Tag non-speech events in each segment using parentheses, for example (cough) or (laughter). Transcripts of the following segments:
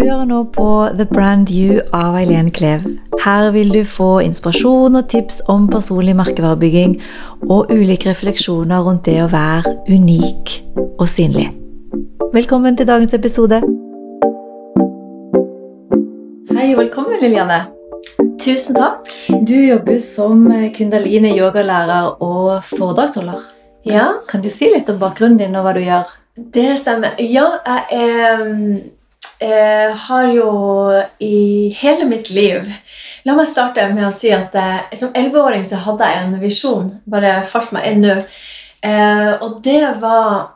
Du hører nå på The Brand You av Eileen Klev. Her vil du få inspirasjon og tips om personlig merkevarebygging og ulike refleksjoner rundt det å være unik og synlig. Velkommen til dagens episode. Hei og velkommen, Liliane. Tusen takk. Du jobber som kundalini yogalærer og foredragsholder. Ja, Kan du si litt om bakgrunnen din og hva du gjør? det stemmer. Ja, jeg er, eh, har jo i hele mitt liv La meg starte med å si at eh, som 11-åring så hadde jeg en visjon. Bare falt meg inn nå. Eh, og det var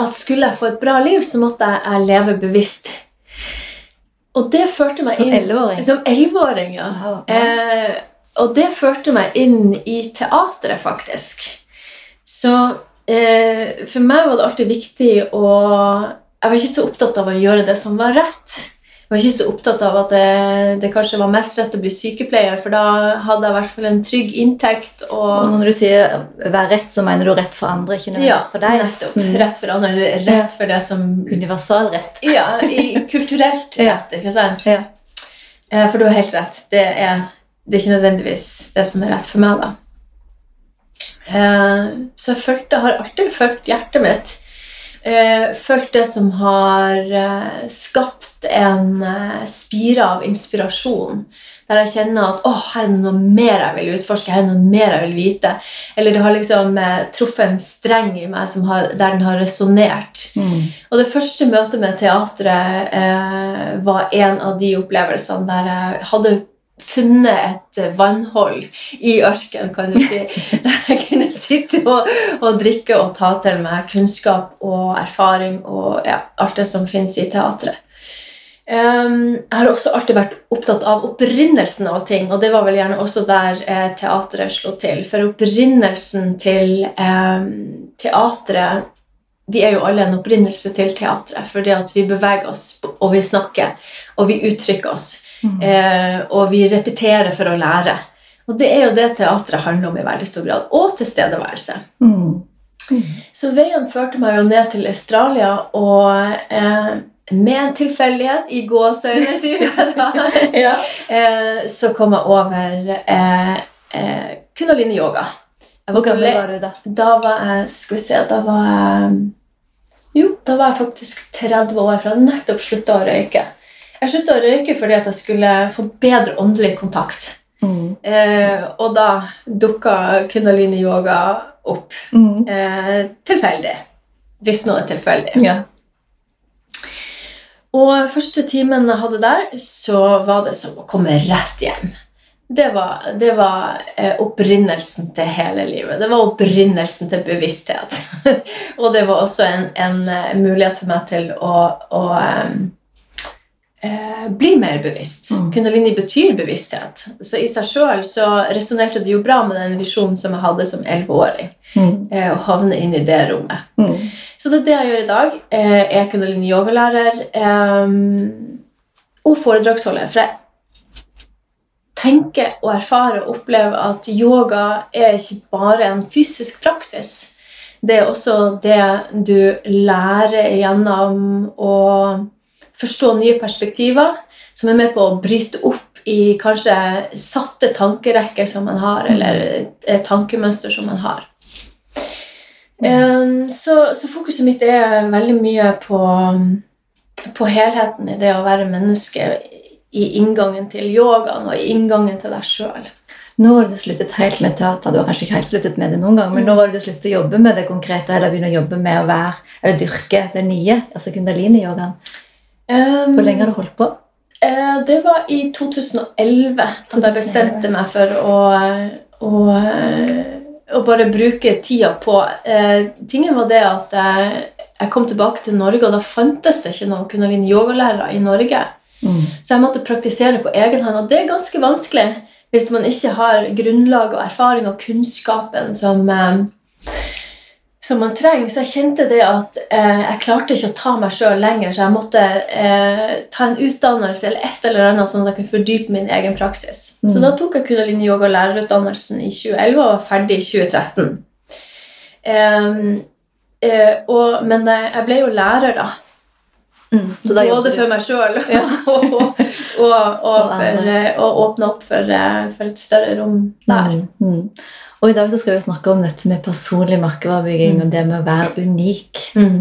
at skulle jeg få et bra liv, så måtte jeg leve bevisst. Og det førte meg inn? Som 11-åring, ja. Wow. Eh, og det førte meg inn i teatret, faktisk. Så eh, for meg var det alltid viktig å Jeg var ikke så opptatt av å gjøre det som var rett. Jeg var ikke så opptatt av at det, det kanskje var mest rett å bli sykepleier, for da hadde jeg i hvert fall en trygg inntekt. Og og når du sier være rett, så mener du rett for andre, ikke nødvendigvis for deg? nettopp. Mm. Rett for andre, eller rett for det som Universal rett. Ja, i kulturelt rett, ikke sant? Ja. Eh, For du har helt rett. Det er, det er ikke nødvendigvis det som er rett for meg, da. Eh, Så jeg følte, har alltid følt hjertet mitt. Eh, Følt det som har eh, skapt en eh, spire av inspirasjon. Der jeg kjenner at å, her er det noe mer jeg vil utforske, her er det noe mer jeg vil vite. Eller det har liksom eh, truffet en streng i meg som har, der den har resonnert. Mm. Og det første møtet med teatret eh, var en av de opplevelsene der jeg hadde funnet et eh, vannhold i ørkenen, kan du si. (laughs) Der jeg kunne sitte og, og drikke og ta til meg kunnskap og erfaring og ja, alt det som finnes i teatret. Um, jeg har også alltid vært opptatt av opprinnelsen av ting, og det var vel gjerne også der eh, teatret slo til. For opprinnelsen til eh, teatret Vi er jo alle en opprinnelse til teatret, fordi at vi beveger oss, og vi snakker, og vi uttrykker oss. Mm. Eh, og vi repeterer for å lære. Og det er jo det teatret handler om i veldig stor grad. Og tilstedeværelse. Mm. Så veien førte meg jo ned til Australia, og eh, med en tilfeldighet, i gåseøyne, sier jeg da, (laughs) (laughs) Ja. eh, så kom jeg over eh, eh, kundalini yoga. Hvor gammel var du da? Da var jeg Skal vi se Da var jeg Jo, da var jeg faktisk 30 år, for jeg hadde nettopp slutta å røyke. Jeg slutta å røyke fordi at jeg skulle få bedre åndelig kontakt. Mm. Eh, og da dukka kundalini yoga opp. Mm. Eh, tilfeldig. Hvis noe er tilfeldig. Ja. Og første timen jeg hadde der, så var det som å komme rett hjem. Det var, det var eh, opprinnelsen til hele livet. Det var opprinnelsen til bevissthet. (laughs) og det var også en, en eh, mulighet for meg til å, å eh, eh, bli mer bevisst. Mm. Kundalini betyr bevissthet. Så i seg sjøl så resonnerte det jo bra med den visjonen som jeg hadde som 11-åring. Mm. Eh, å havne inn i det rommet. Mm. Så det er det jeg gjør i dag. Eh, Jeg er kundalini yogalærer eh, og foredragsholder. For jeg tenker og erfarer og opplever at yoga er ikke bare en fysisk praksis. Det er også det du lærer gjennom å forstå nye perspektiver, som er med på å bryte opp i kanskje satte tankerekker som man har, eller et tankemønster som man har. Um, så, så fokuset mitt er veldig mye på, på helheten i det å være menneske i inngangen til yogaen og i inngangen til deg sjøl. Nå har du sluttet helt med teater. Du har kanskje ikke helt sluttet med det noen gang, men nå var det du sluttet å jobbe med det konkrete, eller begynne å jobbe med å være, eller dyrke det nye, altså kundalini-yogaen. Um, Hvor lenge har du holdt på? Uh, det var i 2011 at jeg bestemte meg for å, å, å bare bruke tida på uh, Tingen var det at jeg, jeg kom tilbake til Norge, og da fantes det ikke noen kundalini-yogalærere i Norge. Mm. Så jeg måtte praktisere på egen hånd, og det er ganske vanskelig hvis man ikke har grunnlag og erfaring og kunnskapen som, eh, som man trenger. Så jeg kjente det at eh, jeg klarte ikke å ta meg sjøl lenger, så jeg måtte eh, ta en utdannelse eller et eller annet sånn at jeg kunne fordype min egen praksis. Mm. Så da tok jeg kundalini yoga og lærerutdannelsen i 2011 og var ferdig i 2013. Eh, eh, og, men jeg, jeg ble jo lærer, da. Mm. Både for meg sjøl Ja. (laughs) og, og, og, Og for, eh, å åpne opp for, eh, for et større rom der. Mm. Mm. Og i dag så skal vi snakke om dette med personlig merkevarebygging Mm. og det med å være unik. Mm.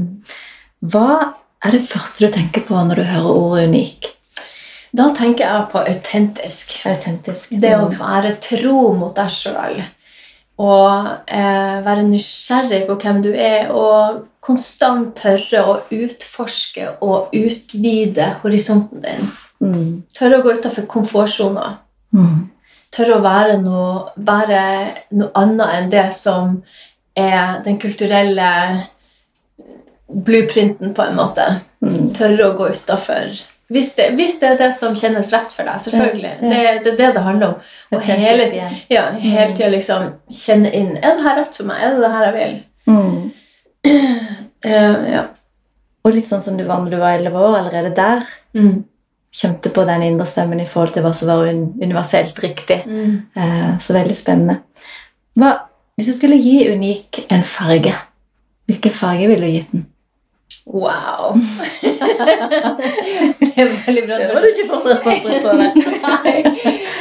Hva er det første du tenker på når du hører ordet unik? Da tenker jeg på autentisk. Autentisk. Det å være tro mot deg sjøl. Og eh, være nysgjerrig på hvem du er, og konstant tørre å utforske og utvide horisonten din. Mm. Tørre å gå utafor komfortsona. Mm. Tørre å være noe, være noe annet enn det som er den kulturelle blueprinten, på en måte. Mm. Tørre å gå utafor. Hvis, det- hvis det er det som kjennes rett for deg, selvfølgelig. Ja, ja. Det, det er det det handler om. Og hele, ja, hele tida liksom kjenne inn Er det her rett for meg? Er det det her jeg vil? Mm. Uh, ja. Og litt sånn som du var da du var 11 år, allerede der Mm. kjente på den indre stemmen i forhold til hva som var un universelt riktig. Mm. Uh, så veldig spennende. Hva, hvis du skulle gi Unik en farge, hvilken farge ville du gitt den? Wow! (laughs) det er veldig bra spørsmål. ikke forberedt på.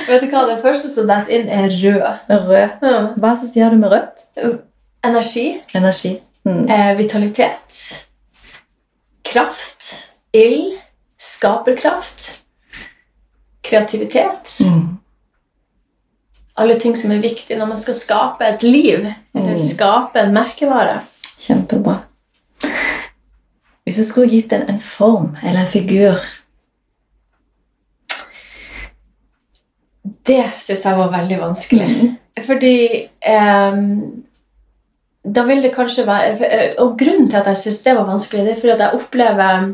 Vet du hva, det første som detter inn, er rød. Rød. Hva assosierer du med rødt? Energi. Energi. Mm. Eh, vitalitet. Kraft. Ild. Skaperkraft. Kreativitet. Mm. Alle ting som er viktig når man skal skape et liv. Eller Mm. skape en merkevare. Kjempebra. Hvis du skulle gitt den en form eller en figur Det syns jeg var veldig vanskelig. Mm. Fordi ehm, Da vil det kanskje være eh, Og grunnen til at jeg syns det var vanskelig, det er fordi at jeg opplever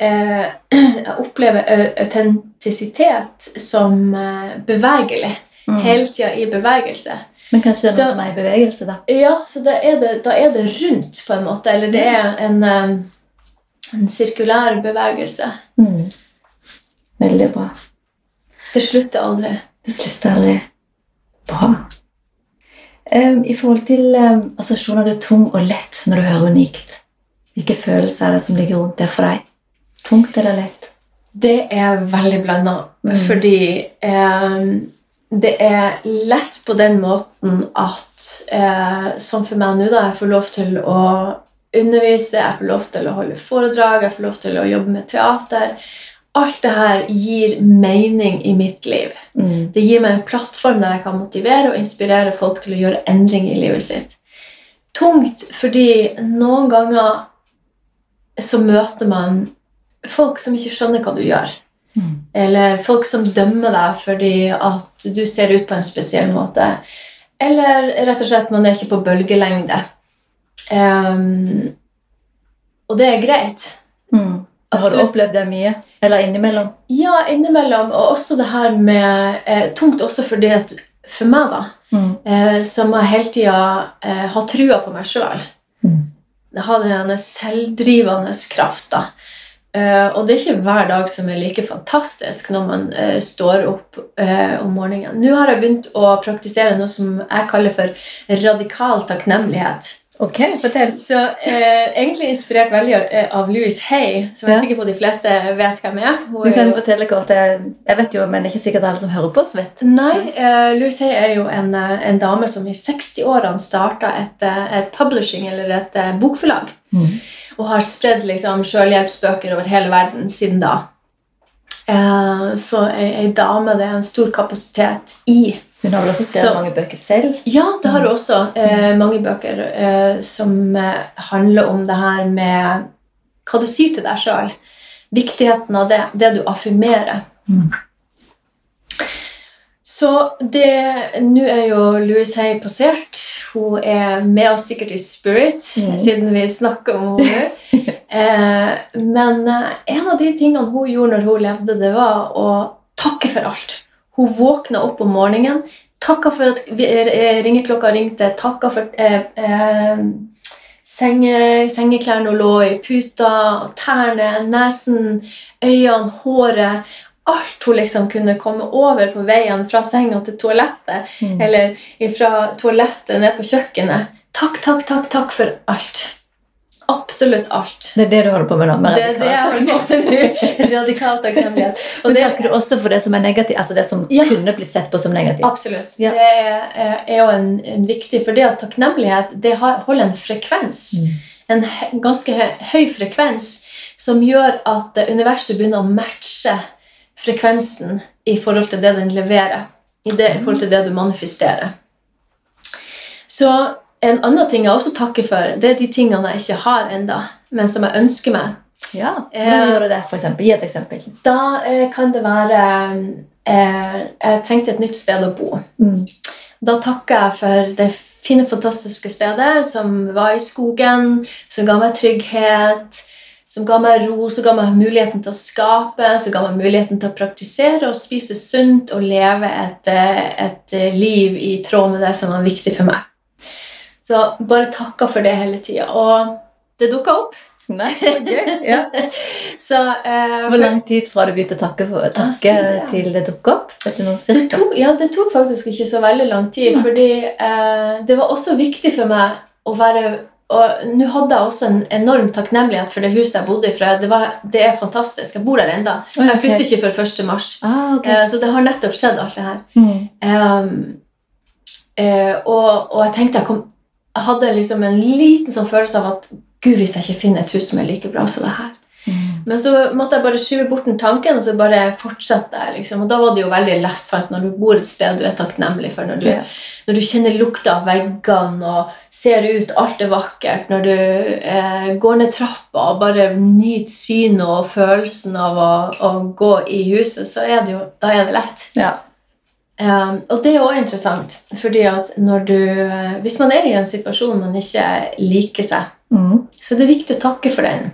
eh, (clears throat) Jeg opplever autentisitet som eh, bevegelig. Mm. Hele tida i bevegelse. Men kanskje det er noe som er i bevegelse, da? Ja, så da er, det, da er det rundt, på en måte. Eller det er en, eh, en sirkulær bevegelse. Mm. Veldig bra. Det slutter aldri. Det slutter aldri. Bra. Um, I forhold til um, assosiasjoner til tung og lett når du hører unikt, hvilke følelser er det som ligger rundt det for deg? Tungt eller lett? Det er veldig blanda, Mm. fordi eh, det er lett på den måten at eh, Som for meg nå, da, jeg får lov til å undervise, jeg får lov til å holde foredrag, jeg får lov til å jobbe med teater. Alt det her gir mening i mitt liv. Mm. Det gir meg en plattform der jeg kan motivere og inspirere folk til å gjøre endring i livet sitt. Tungt fordi noen ganger så møter man folk som ikke skjønner hva du gjør. Mm. Eller folk som dømmer deg fordi at du ser ut på en spesiell måte. Eller rett og slett man er ikke på bølgelengde. Um, og det er greit. Mm. Har du opplevd det mye? Eller innimellom? Ja, innimellom. Og også det her med eh, Tungt også fordi at for meg, da, Mm. eh, som hele tida eh, har trua på meg sjøl. Mm. har denne selvdrivende krafta. Eh, og det er ikke hver dag som er like fantastisk når man uh, står opp uh, om morgenen. Nå har jeg begynt å praktisere noe som jeg kaller for radikal takknemlighet. Ok, fortell. Så Egentlig inspirert veldig av- Louise Hay, som jeg er sikker på de fleste vet hvem er. Hun Du kan jo- fortelle kort. Jeg, jeg vet jo, men det er ikke sikkert alle som hører på oss, vet. Nei, uh, Hay er jo en, en dame som i 60-årene starta et, et publishing, eller et bokforlag. Mm. Og har spredd liksom, selvhjelpsbøker over hele verden siden da. Eh, så ei, ei dame det er en stor kapasitet i. Hun har vel også skrevet Så- mange bøker selv. Ja, det har hun også. eh, mange bøker eh, som eh, handler om det her med hva du sier til deg sjøl. Viktigheten av det. Det du affirmerer. Mm. Så det Nå er jo Louise Hay passert. Hun er med oss sikkert i spirit, Mm. siden vi snakker om henne nå. (laughs) eh, men eh, en av de tingene hun gjorde når hun levde, det var å takke for alt. Hun våkna opp om morgenen, takka for at eh, ringeklokka ringte, takka for eh, eh, senge, sengeklærne hun lå i, puta, tærne, nesen, øynene, håret. Alt hun liksom kunne komme over på veien fra senga til toalettet, Mm. eller fra toalettet ned på kjøkkenet. Takk, takk, takk, takk for alt. absolutt alt. Det er det du holder på med nå? Med Det er det jeg holder på med nå. Radikal takknemlighet. (laughs) Og det, takker du også for det som er negativt? Altså det som Ja. kunne blitt sett på som negativt? absolutt. Ja. Det er, er jo en, en viktig For det at takknemlighet det holder en frekvens. Mm. En ganske hø- høy frekvens som gjør at universet begynner å matche frekvensen i forhold til det den leverer. I, det, I forhold til det du manifesterer. Så en annen ting jeg også takker for, det er de tingene jeg ikke har enda, men som jeg ønsker meg. Ja. Eh, Hvordan gjør du det, for eksempel? Gi et eksempel. Da eh, kan det være eh, Jeg trengte et nytt sted å bo. Mm. Da takker jeg for det fine, fantastiske stedet som var i skogen, som ga meg trygghet, som ga meg ro, som ga meg muligheten til å skape, som ga meg muligheten til å praktisere og spise sunt og leve et, eh, et eh, liv i tråd med det som var viktig for meg. Så bare takka for det hele tida. Og det dukka opp. Nei, så gøy. Ja. (laughs) Så, uh, Hvor lang tid fra du begynte å takke, for, takke si det. til det dukket opp? Vet du noe Det tok, ja, det tok faktisk ikke så veldig lang tid, Nei. fordi uh, det var også viktig for meg å være og Nå hadde jeg også en enorm takknemlighet for det huset jeg bodde i. for det, var, det er fantastisk. Jeg bor der ennå. Jeg flytter ikke før 1. mars. Ah, okay. Eh, så det har nettopp skjedd, alt det her. Mm. Um, og, og jeg tenkte jeg, kom, jeg hadde liksom en liten sånn følelse av at Gud, hvis jeg ikke finner et hus som er like bra som det her. Mm. Men så måtte jeg bare skyve bort den tanken, og så bare fortsette. jeg, Liksom. Og da var det jo veldig lett sant? når du bor et sted du er takknemlig for. Når du, Ja. når du kjenner lukta av veggene og ser ut, alt er vakkert. Når du eh, går ned trappa og bare nyter synet og følelsen av å, å gå i huset, så er det jo, da er det lett. Ja. Um, og det er også interessant, fordi at når du Hvis man er i en situasjon man ikke liker seg, Mm. så det er viktig å takke for den.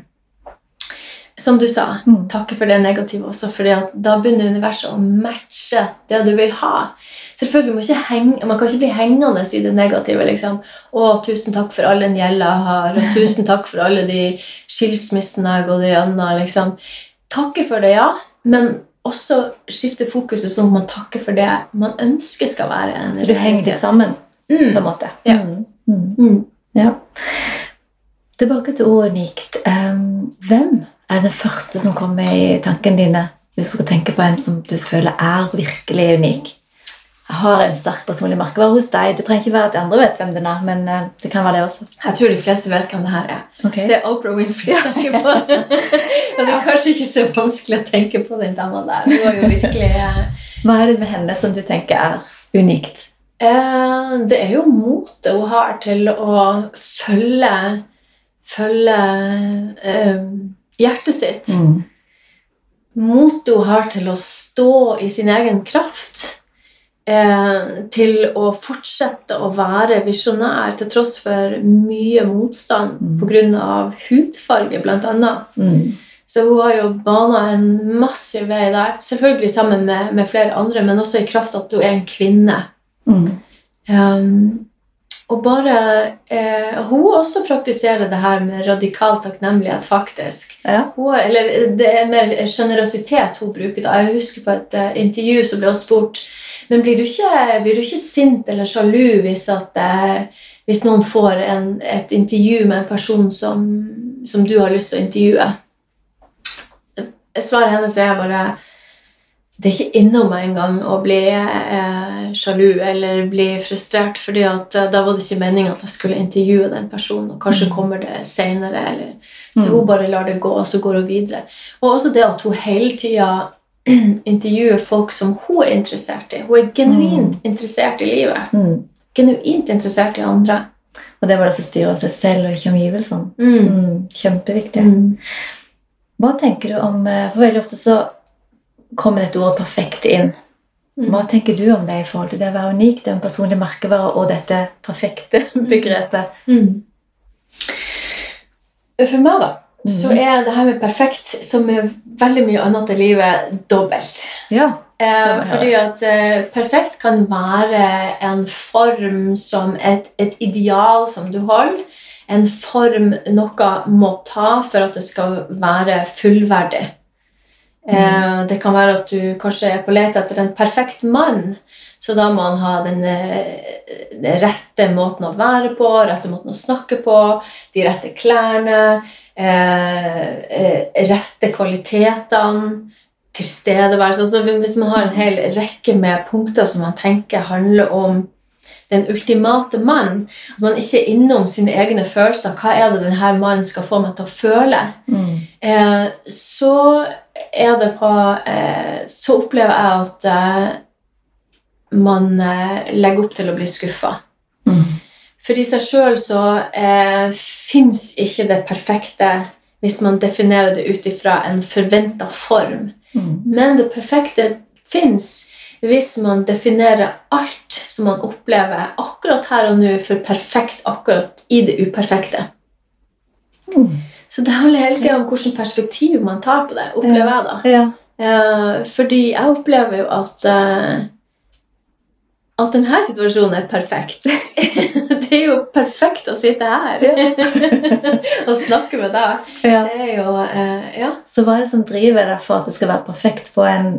Som du sa, Mm. takke for det negative også, at da begynner universet å matche det du vil ha. Selvfølgelig må ikke henge, Man kan ikke bli hengende i det negative. liksom. 'Å, tusen takk for all den gjelda jeg har', og 'tusen takk for alle de skilsmissene jeg har gått igjennom'. Liksom. Takke for det, ja, men også skifte fokuset sånn at man takker for det man ønsker skal være en Så du henger det sammen, sammen, på en Mm. måte? Ja. Mm. Mm. Mm. Ja. Tilbake til ordet nikt. Um, hvem er det første som kommer i tankene dine hvis du skal tenke på en som du føler er virkelig unik? Jeg har en sterk personlig merkevare hos deg. Det trenger ikke være at andre vet hvem den er, men eh, det kan være det også. Jeg tror de fleste vet hvem det her er. Okay. Det er Oprah Winfrey. på. (laughs) Og det er kanskje ikke så vanskelig å tenke på den dama der. Hun var jo virkelig eh, Hva er det med henne som du tenker er unikt? eh, Det er jo motet hun har til å følge Følge eh, hjertet sitt. Mm. Motet hun har til å stå i sin egen kraft. Eh, til å fortsette å være visjonær til tross for mye motstand Mm. pga. hudfarge, annet. Mm. Så hun har jo bana en massiv vei der. Selvfølgelig sammen med, med flere andre, men også i kraft at hun er en kvinne. Mm. Um, og bare eh, Hun også praktiserer det her med radikal takknemlighet, faktisk. Ja. Hun eller det er mer sjenerøsitet hun bruker. da. Jeg husker på et uh, intervju så ble hun spurt men blir du ikke, blir du ikke sint eller sjalu hvis, at, eh, hvis noen får en, et intervju med en person som, som du har lyst til å intervjue? Svaret hennes er bare det er ikke innom meg engang å bli eh, sjalu eller bli frustrert, fordi eh, da var det ikke meningen at jeg skulle intervjue den personen, og kanskje Mm. kommer det senere, eller Så Mm. hun bare lar det gå, og så går hun videre. Og også det at hun hele tida (clears throat) intervjuer folk som hun er interessert i. Hun er genuint interessert i livet. Mm. Genuint interessert i andre. Og det var det som styrer seg selv og ikke omgivelsene. Mm. Mm. Kjempeviktig. Mm. Hva tenker du om eh, For veldig ofte så kommer dette ordet 'perfekt' inn. Mm. Hva tenker du om det i forhold til det å være unik, det er en personlig merkevare og dette perfekte (laughs) begrepet? Mm. For meg, da, så Mhm. er det her med perfekt, som er veldig mye annet i livet, dobbelt. Ja. Eh, fordi at eh, perfekt kan være en form som et, et ideal som du holder. En form noe må ta for at det skal være fullverdig. Eh, det kan være at du kanskje er på let etter en perfekt mann, så da må han ha den, eh, den rette måten å være på, rette måten å snakke på, de rette klærne, eh, rette kvalitetene, tilstedeværelse. Altså, Hvis man har en hel rekke med punkter som man tenker handler om den ultimate mann, at man ikke er innom sine egne følelser Hva er det denne mannen skal få meg til å føle? Mm. Eh, så er det på eh, Så opplever jeg at eh, man eh, legger opp til å bli skuffa. Mm. For i seg sjøl så eh, fins ikke det perfekte hvis man definerer det ut ifra en forventa form. Mm. Men det perfekte fins hvis man definerer alt som man opplever akkurat her og nå, for perfekt akkurat i det uperfekte. Mm. Så det handler hele tida om hvilket perspektiv man tar på det. opplever jeg da. Ja. Eh, fordi jeg opplever jo at eh, at denne situasjonen er perfekt. (laughs) det er jo perfekt å sitte her (laughs) og snakke med deg. Ja. Det er jo eh, Ja. Så hva er det som driver deg for at det skal være perfekt på en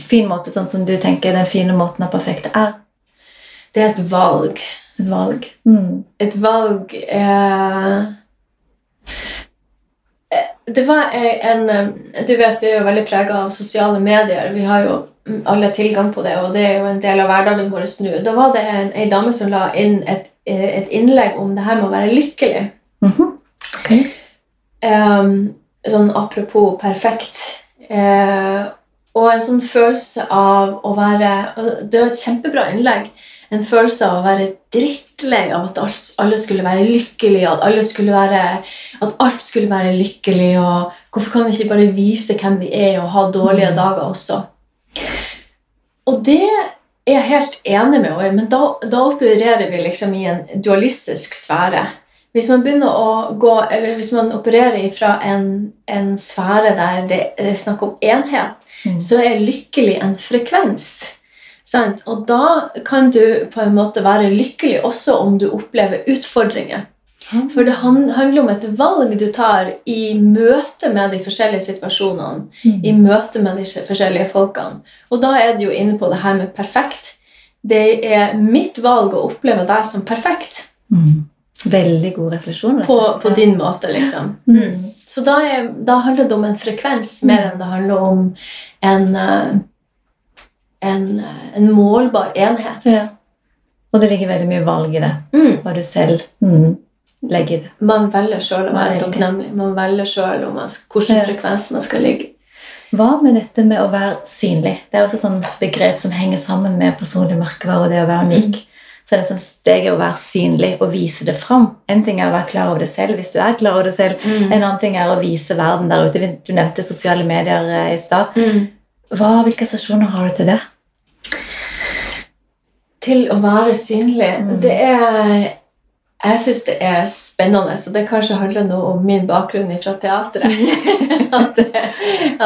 fin måte, sånn som du tenker den fine måten av perfekt er? Det er et valg. Et valg. Mm. Et valg eh, eh, Det var en eh, Du vet, vi er jo veldig prega av sosiale medier. Vi har jo alle tilgang på det, og det er jo en del av hverdagen vår nå. Da var det en, en dame som la inn et, et innlegg om det her med å være lykkelig. Mm -hmm. okay. Ehm, sånn apropos perfekt. Eh, og en sånn følelse av å være Det var et kjempebra innlegg. En følelse av å være drittlei av at alle skulle være lykkelige, at, alle skulle være, at alt skulle være lykkelig. og Hvorfor kan vi ikke bare vise hvem vi er, og ha dårlige Mm. dager også? Og det er jeg helt enig med henne i, men da, da opererer vi liksom i en dualistisk sfære. Hvis man begynner å gå, eller hvis man opererer fra en, en sfære der det er snakk om enhet, Mm. så er lykkelig en frekvens. Sant? Og da kan du på en måte være lykkelig også om du opplever utfordringer. For det handler om et valg du tar i møte med de forskjellige situasjonene. Mm. I møte med de forskjellige folkene. Og da er du jo inne på det her med perfekt. Det er mitt valg å oppleve deg som perfekt. Mm. Veldig god refleksjon. På, på din måte, liksom. Mm. Så da, er, da handler det om en frekvens mer enn det handler om en, eh, en, eh, en målbar enhet. Ja. Og det ligger veldig mye valg i det. Mm. Hva du selv mm, legger i det. Man velger sjøl å være takknemlig. Man velger sjøl hvilken Ja. frekvens man skal ligge. Hva med dette med å være synlig? Det er også et begrep som henger sammen med personlig merkevare og det å være unik. Så er det sånn steget å være synlig og vise det fram. En ting er å være klar over det selv, hvis du er klar over det selv. Mm. En annen ting er å vise verden der ute. Du nevnte sosiale medier eh, i stad. Mm. Hvilke assosiasjoner har du til det? Til å være synlig. Mm. Det er Jeg syns det er spennende, og det kanskje handler noe om min bakgrunn fra teatret. (laughs) at, det,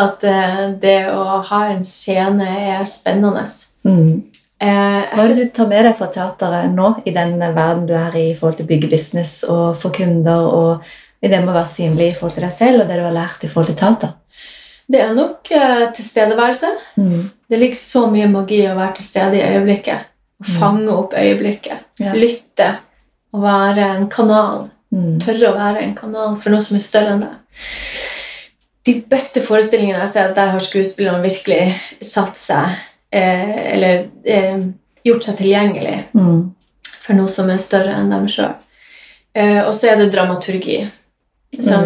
at eh, det å ha en scene er spennende. Mm. Eh, Hva er det du tar med deg fra teateret nå, i den verden du er i i forhold til bygge business og for kunder, og i det med å være synlig i forhold til deg selv og det du har lært i forhold til teater? det er nok eh, tilstedeværelse. Mm. Det ligger så mye magi i å være til stede i øyeblikket. Å Mm. fange opp øyeblikket. Ja. Lytte. Å være en kanal. Mm. Tørre å være en kanal for noe som er større enn deg. De beste forestillingene jeg ser, der har skuespillerne virkelig satt seg Eller eh, gjort seg tilgjengelig Mm. for noe som er større enn dem sjøl. Eh, og så er det dramaturgi, som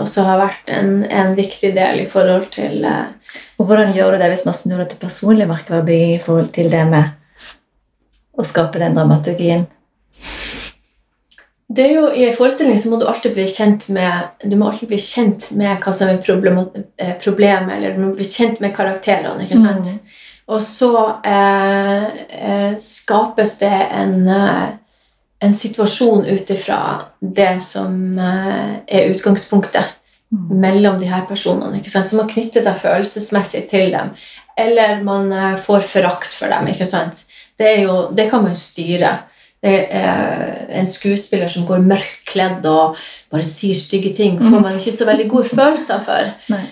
også har vært en, en viktig del i forhold til eh, Og hvordan gjør du det hvis man snur det til personlig merkevarebygging i forhold til det med å skape den dramaturgien? Det er jo, I en forestilling så må du alltid bli kjent med du må alltid bli kjent med hva som er eh, problemet, eller du må bli kjent med karakterene. ikke sant? Mm. Og så eh, eh, skapes det en, eh, en situasjon ut ifra det som eh, er utgangspunktet Mm. mellom de her personene. ikke sant? Så man knytter seg følelsesmessig til dem. Eller man får forakt for dem. ikke sant? Det, jo, det kan man styre. Det er en skuespiller som går mørkkledd og bare sier stygge ting, får man ikke så veldig gode følelser for. Nei.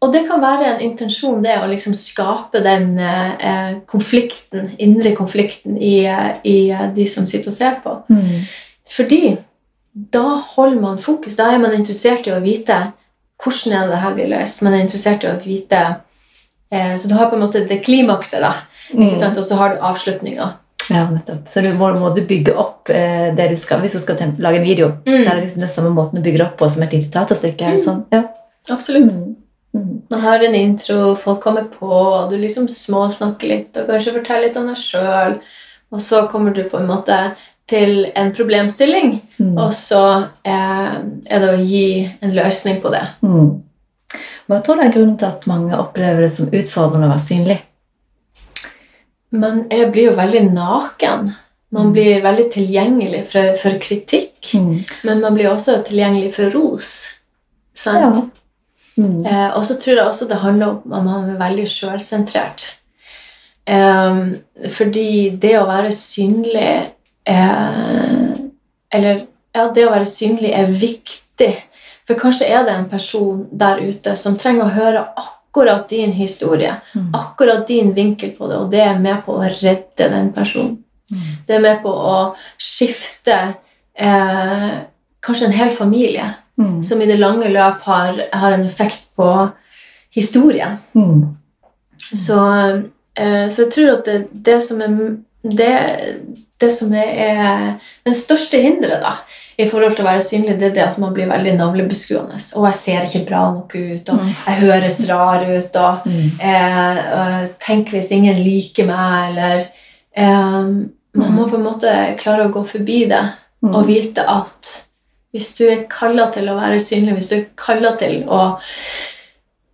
Og det kan være en intensjon, det å liksom skape den eh, konflikten, indre konflikten i, eh, i, eh, de som sitter og ser på. Mm. Fordi da holder man fokus. Da er man interessert i å vite hvordan er det her blir løst. Man er interessert i å vite eh, Så du har på en måte det klimakset, da. Mm. Og så har du avslutninga. Ja, nettopp. Så du må, må du bygge opp eh, det du skal Hvis du skal lage en video, Mm. så er det liksom den samme måten du bygger opp på som et lite teaterstykke. er Sånn. Ja. Absolutt. Mm. Mm. Man har en intro, folk kommer på, og du liksom småsnakker litt og kanskje forteller litt om deg sjøl. Og så kommer du på en måte til en problemstilling, Mm. og så eh, er det å gi en løsning på det. Mm. Hva tror du er grunnen til at mange opplever det som utfordrende å være synlig? Man er, blir jo veldig naken. Man Mm. blir veldig tilgjengelig for, for kritikk, Mm. men man blir også tilgjengelig for ros. Sant? Ja. Mm. Eh, og så tror jeg også det handler om at man er veldig sjølsentrert. Eh, fordi det å være synlig eh, Eller ja, det å være synlig er viktig. For kanskje er det en person der ute som trenger å høre akkurat din historie. Mm. Akkurat din vinkel på det, og det er med på å redde den personen. Mm. Det er med på å skifte eh, kanskje en hel familie Mm. som i det lange løp har, har en effekt på historien. Mm. Så, eh, så jeg tror at det, det som er det, det som er, den største hinderet da, i forhold til å være synlig, det er det at man blir veldig navlebeskuende. Og jeg ser ikke bra nok ut, og Mm. jeg høres rar ut, og Mm. eh, tenk hvis ingen liker meg, eller eh, Man må på en måte klare å gå forbi det Mm. og vite at hvis du er kalla til å være synlig, hvis du er kalla til å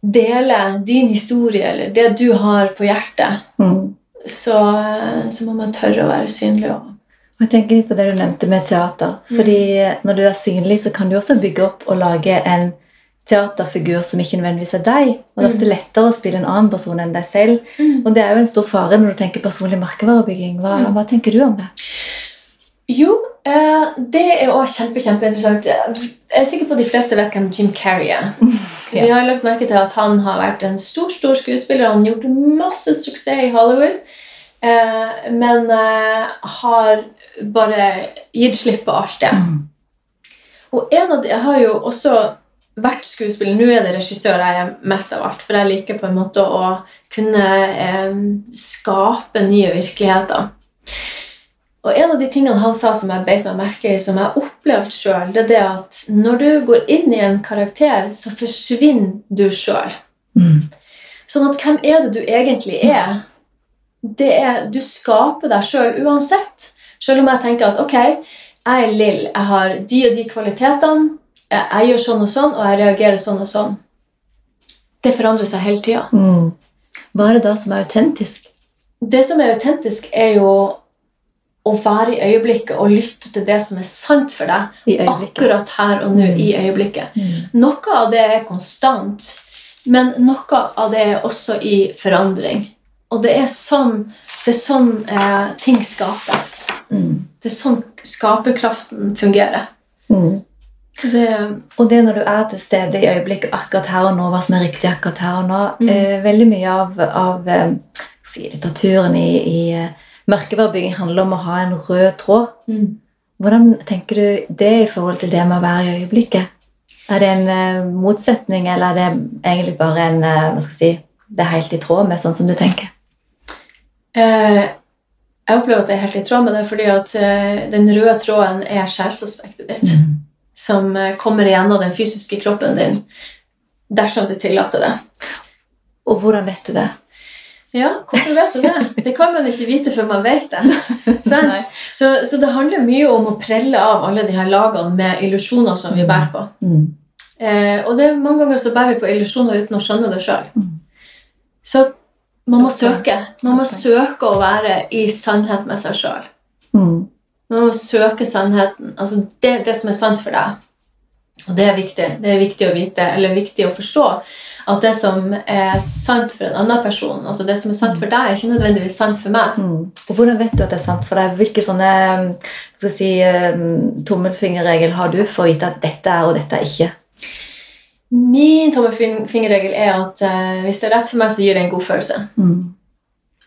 dele din historie eller det du har på hjertet, Mm. så, så må man tørre å være synlig. Også. Og Jeg tenker litt på det du nevnte med teater. Fordi Når du er synlig, så kan du også bygge opp og lage en teaterfigur som ikke nødvendigvis er deg. Og det er ofte Mm. lettere å spille en annen person enn deg selv. Og det er jo en stor fare når du tenker personlig merkevarebygging. Hva, Mm. hva tenker du om det? Jo, eh, det er også kjempe, kjempeinteressant. Jeg er sikker på at de fleste vet hvem Jim Carrey er. (laughs) Vi har lagt merke til at han har vært en stor stor skuespiller. Han har gjort masse suksess i Hollywood. Eh, men eh, har bare gitt slipp på alt det. Mm. Og en av de, har jo også vært skuespiller. Nå er det regissør jeg er mest av alt. For jeg liker på en måte å kunne skape nye virkeligheter. Og en av de tingene han sa som jeg beit meg merke i, som jeg har opplevd sjøl, det er det at når du går inn i en karakter, så forsvinner du sjøl. Mm. Sånn at hvem er det du egentlig er? Det er du skaper deg sjøl uansett. Selv om jeg tenker at ok, jeg er Lill, jeg har de og de kvalitetene, jeg, jeg gjør sånn og sånn, og jeg reagerer sånn og sånn. Det forandrer seg hele tida. Mm. Hva er det da som er autentisk? Det som er autentisk, er jo å være i øyeblikket og lytte til det som er sant for deg akkurat her og nå i øyeblikket. Mm. Noe av det er konstant, men noe av det er også i forandring. Og det er sånn, det er sånn eh, ting skapes. Mm. Det er sånn skaperkraften fungerer. Mm. Det, Og det når du er til stede i øyeblikket akkurat her og nå, hva som er riktig akkurat her og nå Mm. eh, Veldig mye av, av eh, litteraturen i, i eh, merkevarebygging handler om å ha en rød tråd. mm. Hvordan tenker du det i forhold til det med å være i øyeblikket? Er det en uh, motsetning, eller er det egentlig bare en uh, hva skal jeg si, Det er helt i tråd med sånn som du tenker? Uh, jeg opplever at det er helt i tråd med det, fordi at den røde tråden er kjæresteaspektet ditt. Mm. Som kommer igjennom den fysiske kroppen din dersom du tillater det. Og hvordan vet du det? Ja, hvorfor vet du det? Det kan man ikke vite før man vet det. Sant? Så, så det handler mye om å prelle av alle de her lagene med illusjoner som vi bærer på. Mm. Eh, og det er mange ganger så bærer vi på illusjoner uten å skjønne det sjøl. Mm. Så man må søke. Man må søke å være i sannhet med seg sjøl. Mm. Man må søke sannheten. Altså det, det som er sant for deg. Og det er viktig. Det er viktig å vite, eller viktig å forstå at det som er sant for en annen person, altså det som er sant for deg, er ikke nødvendigvis sant for meg. Mm. Og hvordan vet du at det er sant for deg? Hvilke sånne skal si, eh, tommelfingerregel har du for å vite at dette er og dette er ikke? Min tommelfingerregel er at uh, hvis det er rett for meg, så gir det en god følelse. Mm.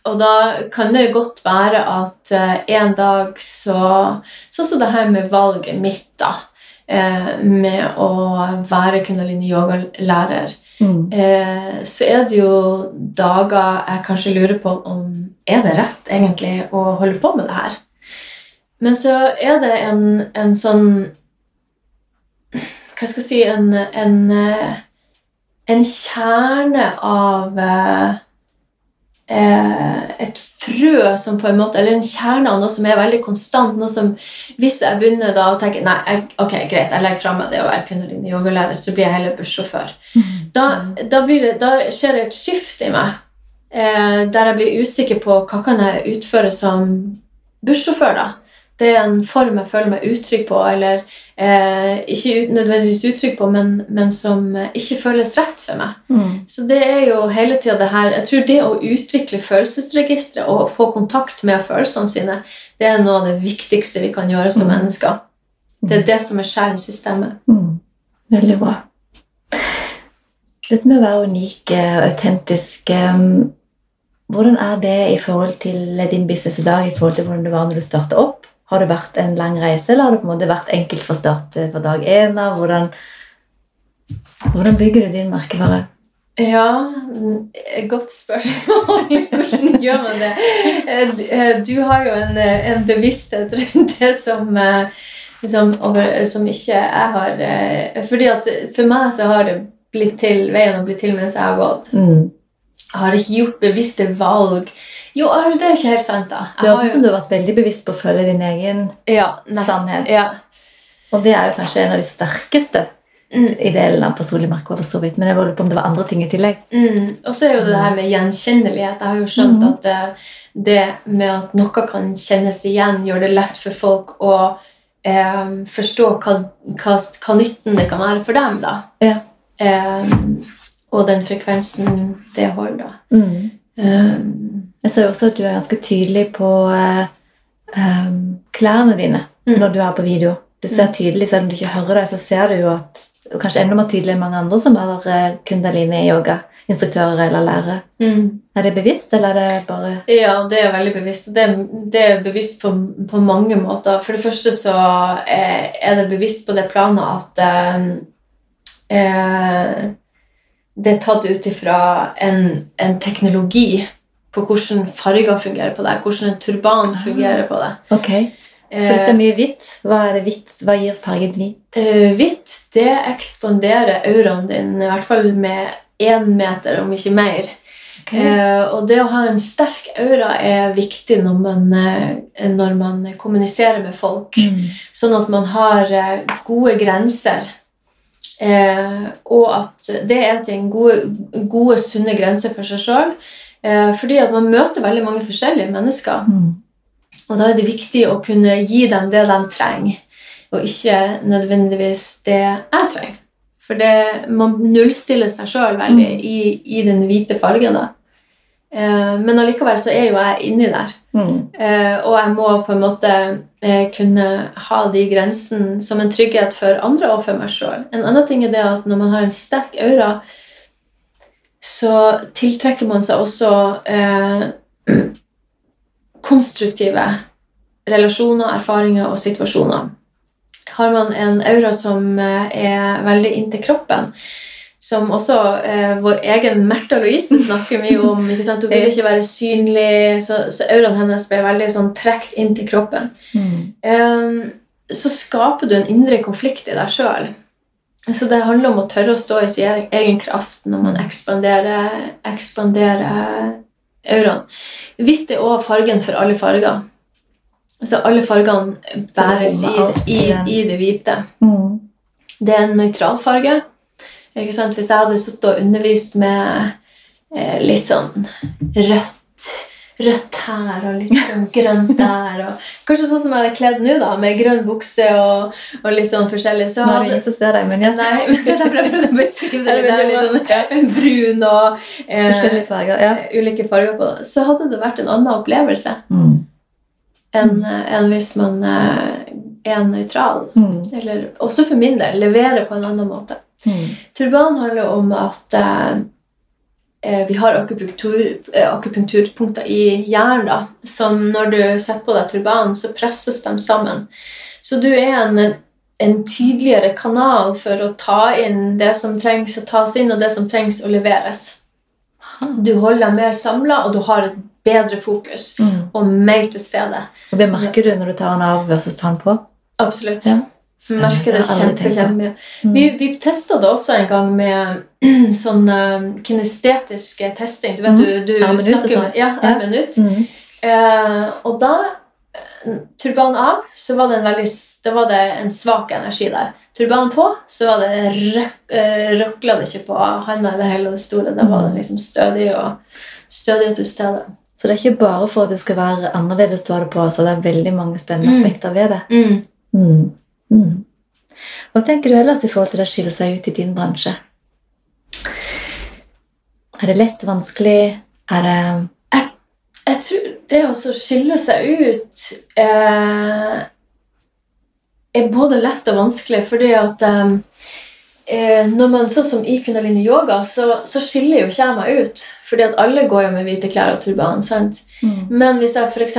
Og da kan det godt være at uh, en dag så Sånn som det her med valget mitt, da. Uh, med å være kundalini-yogalærer. Mm. Eh, så er det jo dager jeg kanskje lurer på om er det rett egentlig å holde på med det her. Men så er det en, en sånn Hva skal jeg si En, en, eh, en kjerne av eh, et frø som på en måte, eller en kjerne av noe som er veldig konstant. noe som Hvis jeg begynner da å tenke nei, jeg, ok, greit, jeg legger fra meg det å være kundalini-yogalærer, så blir jeg heller bussjåfør. Da, da, blir det, da skjer det et skift i meg eh, der jeg blir usikker på hva kan jeg utføre som bussjåfør. da. Det er en form jeg føler meg utrygg på, eller eh, ikke ut, nødvendigvis utrygg på, men, men som eh, ikke føles rett for meg. Mm. Så det er jo hele tida det her Jeg tror det å utvikle følelsesregisteret og få kontakt med følelsene sine, det er noe av det viktigste vi kan gjøre som Mm. mennesker. Det er det som er skjæren i systemet. Mm. Veldig bra. Dette med å være unik eh, og autentisk eh, Hvordan er det i forhold til din business i dag i forhold til hvordan det var når du startet opp? Har det vært en lang reise, eller har det på en måte vært enkelt fra start eh, fra dag én av? Hvordan, hvordan bygger du din merkevare? Ja, godt spørsmål. (laughs) Hvordan gjør man det? Eh, eh, Du har jo en, en bevissthet rundt det som, liksom, over, som ikke jeg har. Fordi at For meg så har det blitt til, veien har blitt til mens jeg har gått. Mm. Jeg har ikke gjort bevisste valg. Jo, det er ikke helt sant, da. Det Jeg høres ut som du har vært veldig bevisst på å følge din egen ja, sannhet. Ja. Og det er jo kanskje en av de sterkeste Mm. i delen av personlig for så vidt, Men jeg lurer på om det var andre ting i tillegg. Mm. Og så er jo det her med gjenkjennelighet. Jeg har jo skjønt mm. at det, det med at noe kan kjennes igjen, gjør det lett for folk å eh, forstå hva, hva, hva nytten det kan være for dem. da. Ja. Eh, og den frekvensen det holder. da. Mm. Eh, Jeg ser også at du er ganske tydelig på em, klærne dine Mm. når du er på video. Du ser tydelig, Selv om du ikke hører det, så ser du jo at og kanskje enda mer tydelig enn mange andre som er eh, kundalini-yoga-instruktører eller lærere. mm. Er det bevisst, eller er det bare Ja, det er veldig bevisst. Det, det er bevisst på, på mange måter. For det første så er, det bevisst på det planet at eh, det er tatt ut ifra en, en teknologi på hvordan farger fungerer på deg, hvordan en turban fungerer på deg. Ok. For dette er mye hvitt. Hva er det hvitt? Hva gir fargen hvitt? Uh, hvitt det ekspanderer auraen din, i hvert fall med én meter, om ikke mer. Okay. Uh, og det å ha en sterk aura er viktig når man, uh, når man kommuniserer med folk. Mm. Sånn at man har gode grenser. Og at det er en ting gode, gode, sunne grenser for seg sjøl. Eh, fordi at man møter veldig mange forskjellige mennesker. Mm. Og da er det viktig å kunne gi dem det de trenger, og ikke nødvendigvis det jeg trenger. For det, man nullstiller seg sjøl veldig Mm. i, i den hvite fargen. da. Eh, men allikevel så er jo jeg inni der. Mm. Eh, og jeg må på en måte eh, kunne ha de grensene som en trygghet for andre og for meg sjøl. En annen ting er det at når man har en sterk aura, så tiltrekker man seg også eh, konstruktive relasjoner, erfaringer og situasjoner. Har man en aura som eh, er veldig inntil kroppen, som også eh, vår egen Märtha Louise snakker mye om. Hun vil ikke være synlig, så, så auraen hennes ble veldig sånn trukket inn til kroppen. Mm. Eh, så skaper du en indre konflikt i deg sjøl. Så det handler om å tørre å stå i sin egen- egen kraft når man ekspanderer, ekspanderer auraen. Hvitt er også fargen for alle farger. Så alle fargene bæres i, i, i det hvite. Mm. Det er en nøytral farge. Hvis jeg hadde sittet og undervist med eh, litt sånn rødt Rødt her og litt sånn grønt der. Og, kanskje sånn som jeg er kledd nå, da, med grønn bukse og, og litt sånn forskjellig. Så Nå (laughs) er det hadde, ingen som ser deg, men ja. Nei, men jeg prøvde å beskrive det. (laughs) Det er litt sånn brun og eh, Forskjellige farger. Ja. ulike farger på det. Så hadde det vært en annen opplevelse Mm. enn en hvis man eh, er nøytral. Mm. Eller også for min del leverer på en annen måte. Mm. Turban handler om at eh, eh, vi har akupunktur, eh, akupunkturpunkter i hjernen. da, som når du setter på deg turbanen, så presses de sammen. Så du er en, en tydeligere kanal for å ta inn det som trengs å tas inn, og det som trengs å leveres. Du holder deg mer samla, og du har et bedre fokus Mm. og mer til stede. Og det merker du når du tar den av versus tar den på? Absolutt. Ja. Jeg merker det kjempe, kjempe. Mm. Vi, vi testa det også en gang med (clears throat) sånn uh, kinestetiske testing. Du vet, Mm. du, du minutt snakker sånn. med Ja, en minutt. Mm. Eh, og da, eh, turban av, så var det, en veldig, da var det en svak energi der. Turban på, så var det uh, røkla det ikke på handa i det hele det store. Da var Mm. det liksom stødig og stødig til stede. Så det er ikke bare for at du skal være annerledes du har det på, så det er veldig mange spennende Mm. aspekter ved det. Mm. Mm. Hva tenker du ellers i forhold til det å skille seg ut i din bransje? Er det lett, vanskelig? Er det Jeg tror det å skille seg ut eh, er både lett og vanskelig, fordi at eh, når man, Sånn som i kundalini yoga, så, så skiller jo ikke jeg meg ut. Fordi at alle går jo med hvite klær og turban. sant? mm. Men hvis jeg f.eks.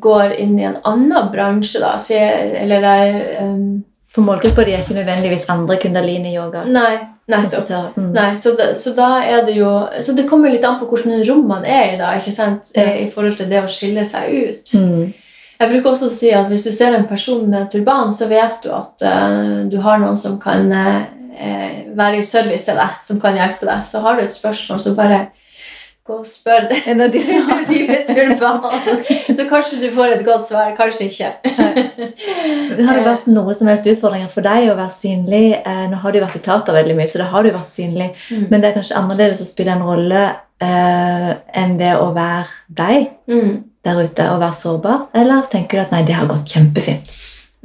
går inn i en annen bransje, da, så jeg, eller jeg um, For målgruppa di er ikke nødvendigvis andre kundalini-yoga. Nei, nettopp. Mm. Nei, så, det, så da er det jo Så det kommer litt an på hvilket rom man er i da, ikke sant? Ja. Eh, i forhold til det å skille seg ut. Mm. Jeg bruker også å si at hvis du ser en person med turban, så vet du at uh, du har noen som kan eh, være i service til deg, som kan hjelpe deg. Så har du et spørsmål, så bare gå og spør det. En av de som (laughs) de med turban. Så kanskje du får et godt svar, kanskje ikke. Har det vært noe som helst utfordringer for deg å være synlig? Eh, nå har du vært i teater veldig mye, så da har du vært synlig. Mm. Men det er kanskje annerledes å spille en rolle eh, enn det å være deg Mm. der ute og være sårbar? Eller tenker du at nei, det har gått kjempefint?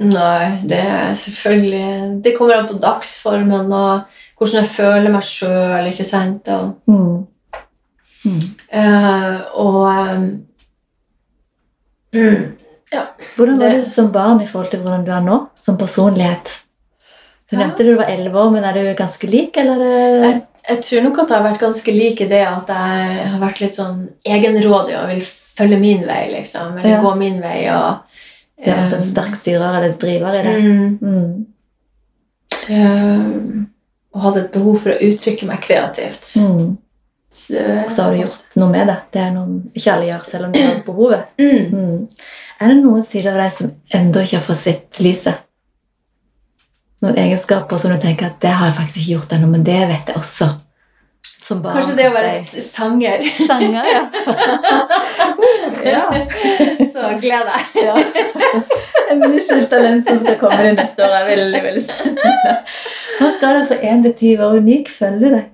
Nei, det er selvfølgelig Det kommer an på dagsformen og hvordan jeg føler meg sjøl, ikke sant. Og, Mm. Mm. Uh, og um, mm, Hvordan var Det- du som barn i forhold til hvordan du er nå, som personlighet? Du Ja. nevnte du var elleve år, men er du ganske lik, eller er jeg, jeg tror nok at jeg har vært ganske lik i det at jeg har vært litt sånn egenrådig og vil følge min vei, liksom. Eller Ja. gå min vei. og det har vært en sterk styrer eller driver i det? mm, eh, Og hadde et behov for å uttrykke meg kreativt. Mm. Så, Så har du gjort noe med det. Det er noe ikke alle gjør, selv om de har behovet. (clears throat) mm. Mm. Er det noen sider av deg som ennå ikke har fått sett lyset? Noen egenskaper som du tenker at det har jeg faktisk ikke gjort ennå, men det vet jeg også. Kanskje det å være deg. sanger. sanger, ja. (laughs) ja. Så gled deg. (laughs) ja. En veldig talent som skal komme det neste år, er veldig veldig spennende. Hva skal det for 1 til 10 Hvor unik føler du deg?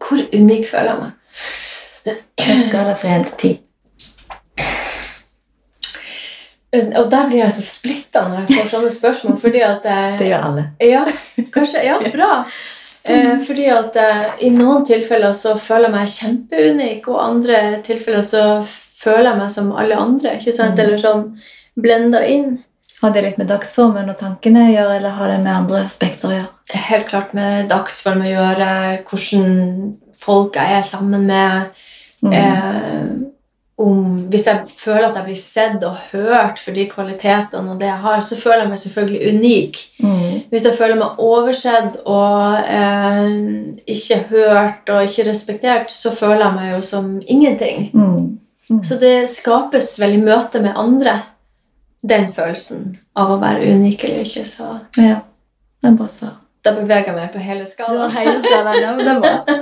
Hvor unik føler jeg meg? Hva skal det for 1 til 10? Og der blir jeg så splitta når jeg får sånne spørsmål. fordi at jeg, Det gjør alle. Ja, kanskje. Ja, bra. Eh, fordi at eh, i noen tilfeller så føler jeg meg kjempeunik, og andre tilfeller så føler jeg meg som alle andre. ikke sant? Mm. Eller sånn blenda inn. Har det litt med dagsformen og tankene å gjøre, eller har det med andre aspekter å gjøre? Helt klart med dagsform å gjøre, hvordan folk jeg er sammen med. Mm. Eh, om, hvis jeg føler at jeg blir sett og hørt for de kvalitetene og det jeg har, så føler jeg meg selvfølgelig unik. Mm. Hvis jeg føler meg oversett og eh, ikke hørt og ikke respektert, så føler jeg meg jo som ingenting. Mm. Mm. Så det skapes vel i møte med andre den følelsen av å være unik eller ikke. Så Ja, det er bare svar. Da beveger jeg meg på hele skalaen. hele skalaen, ja, men det er bra.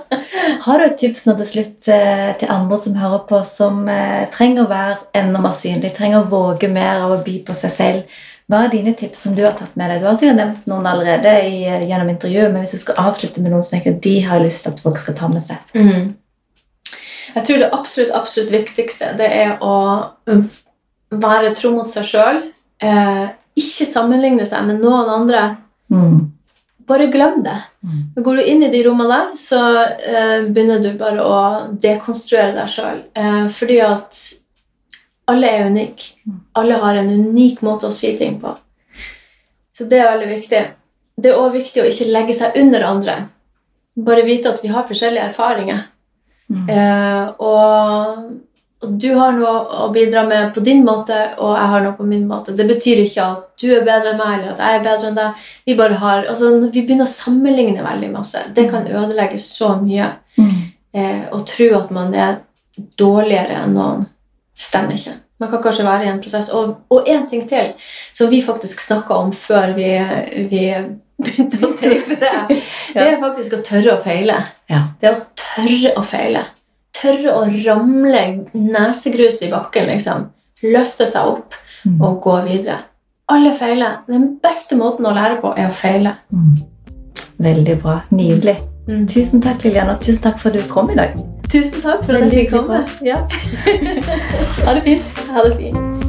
Har du et tips nå til slutt eh, til andre som hører på, som eh, trenger å være enda mer synlig, trenger å våge mer av å by på seg selv? Hva er dine tips som du har tatt med deg? Du har sikkert nevnt noen allerede i, eh, gjennom intervjuet, men hvis du skal avslutte med noen som tenker de har lyst til at folk skal ta med seg. Mm. Jeg tror det absolutt, absolutt viktigste det er å mm, være tro mot seg sjøl. Eh, ikke sammenligne seg med noen andre. Mm. Bare glem det. Mm. Går du inn i de rommene der, så eh, begynner du bare å dekonstruere deg sjøl. Eh, fordi at alle er unike. Mm. Alle har en unik måte å si ting på. Så det er veldig viktig. Det er òg viktig å ikke legge seg under andre. bare vite at vi har forskjellige erfaringer. Mm. Eh, og, og du har noe å bidra med på din måte, og jeg har noe på min måte. Det betyr ikke at du er bedre enn meg, eller at jeg er bedre enn deg. Vi bare har, altså Vi begynner å sammenligne veldig masse. Det kan ødelegge så mye. Mm. Eh, å tro at man er dårligere enn noen, stemmer ikke. Man kan kanskje være i en prosess. Og, én en ting til som vi faktisk snakka om før vi, vi begynte å tape det, (laughs) det er faktisk å tørre å feile. Ja. Det å tørre å feile. Tørre å ramle nesegrus i bakken, liksom. Løfte seg opp Mm. og gå videre. Alle feiler. Den beste måten å lære på er å feile. Mm. Veldig bra. Nydelig. Mm. Tusen takk, Lilian, og tusen takk for at du kom i dag. Tusen takk for at jeg fikk komme. Ja. (laughs) ha det fint. Ha det fint.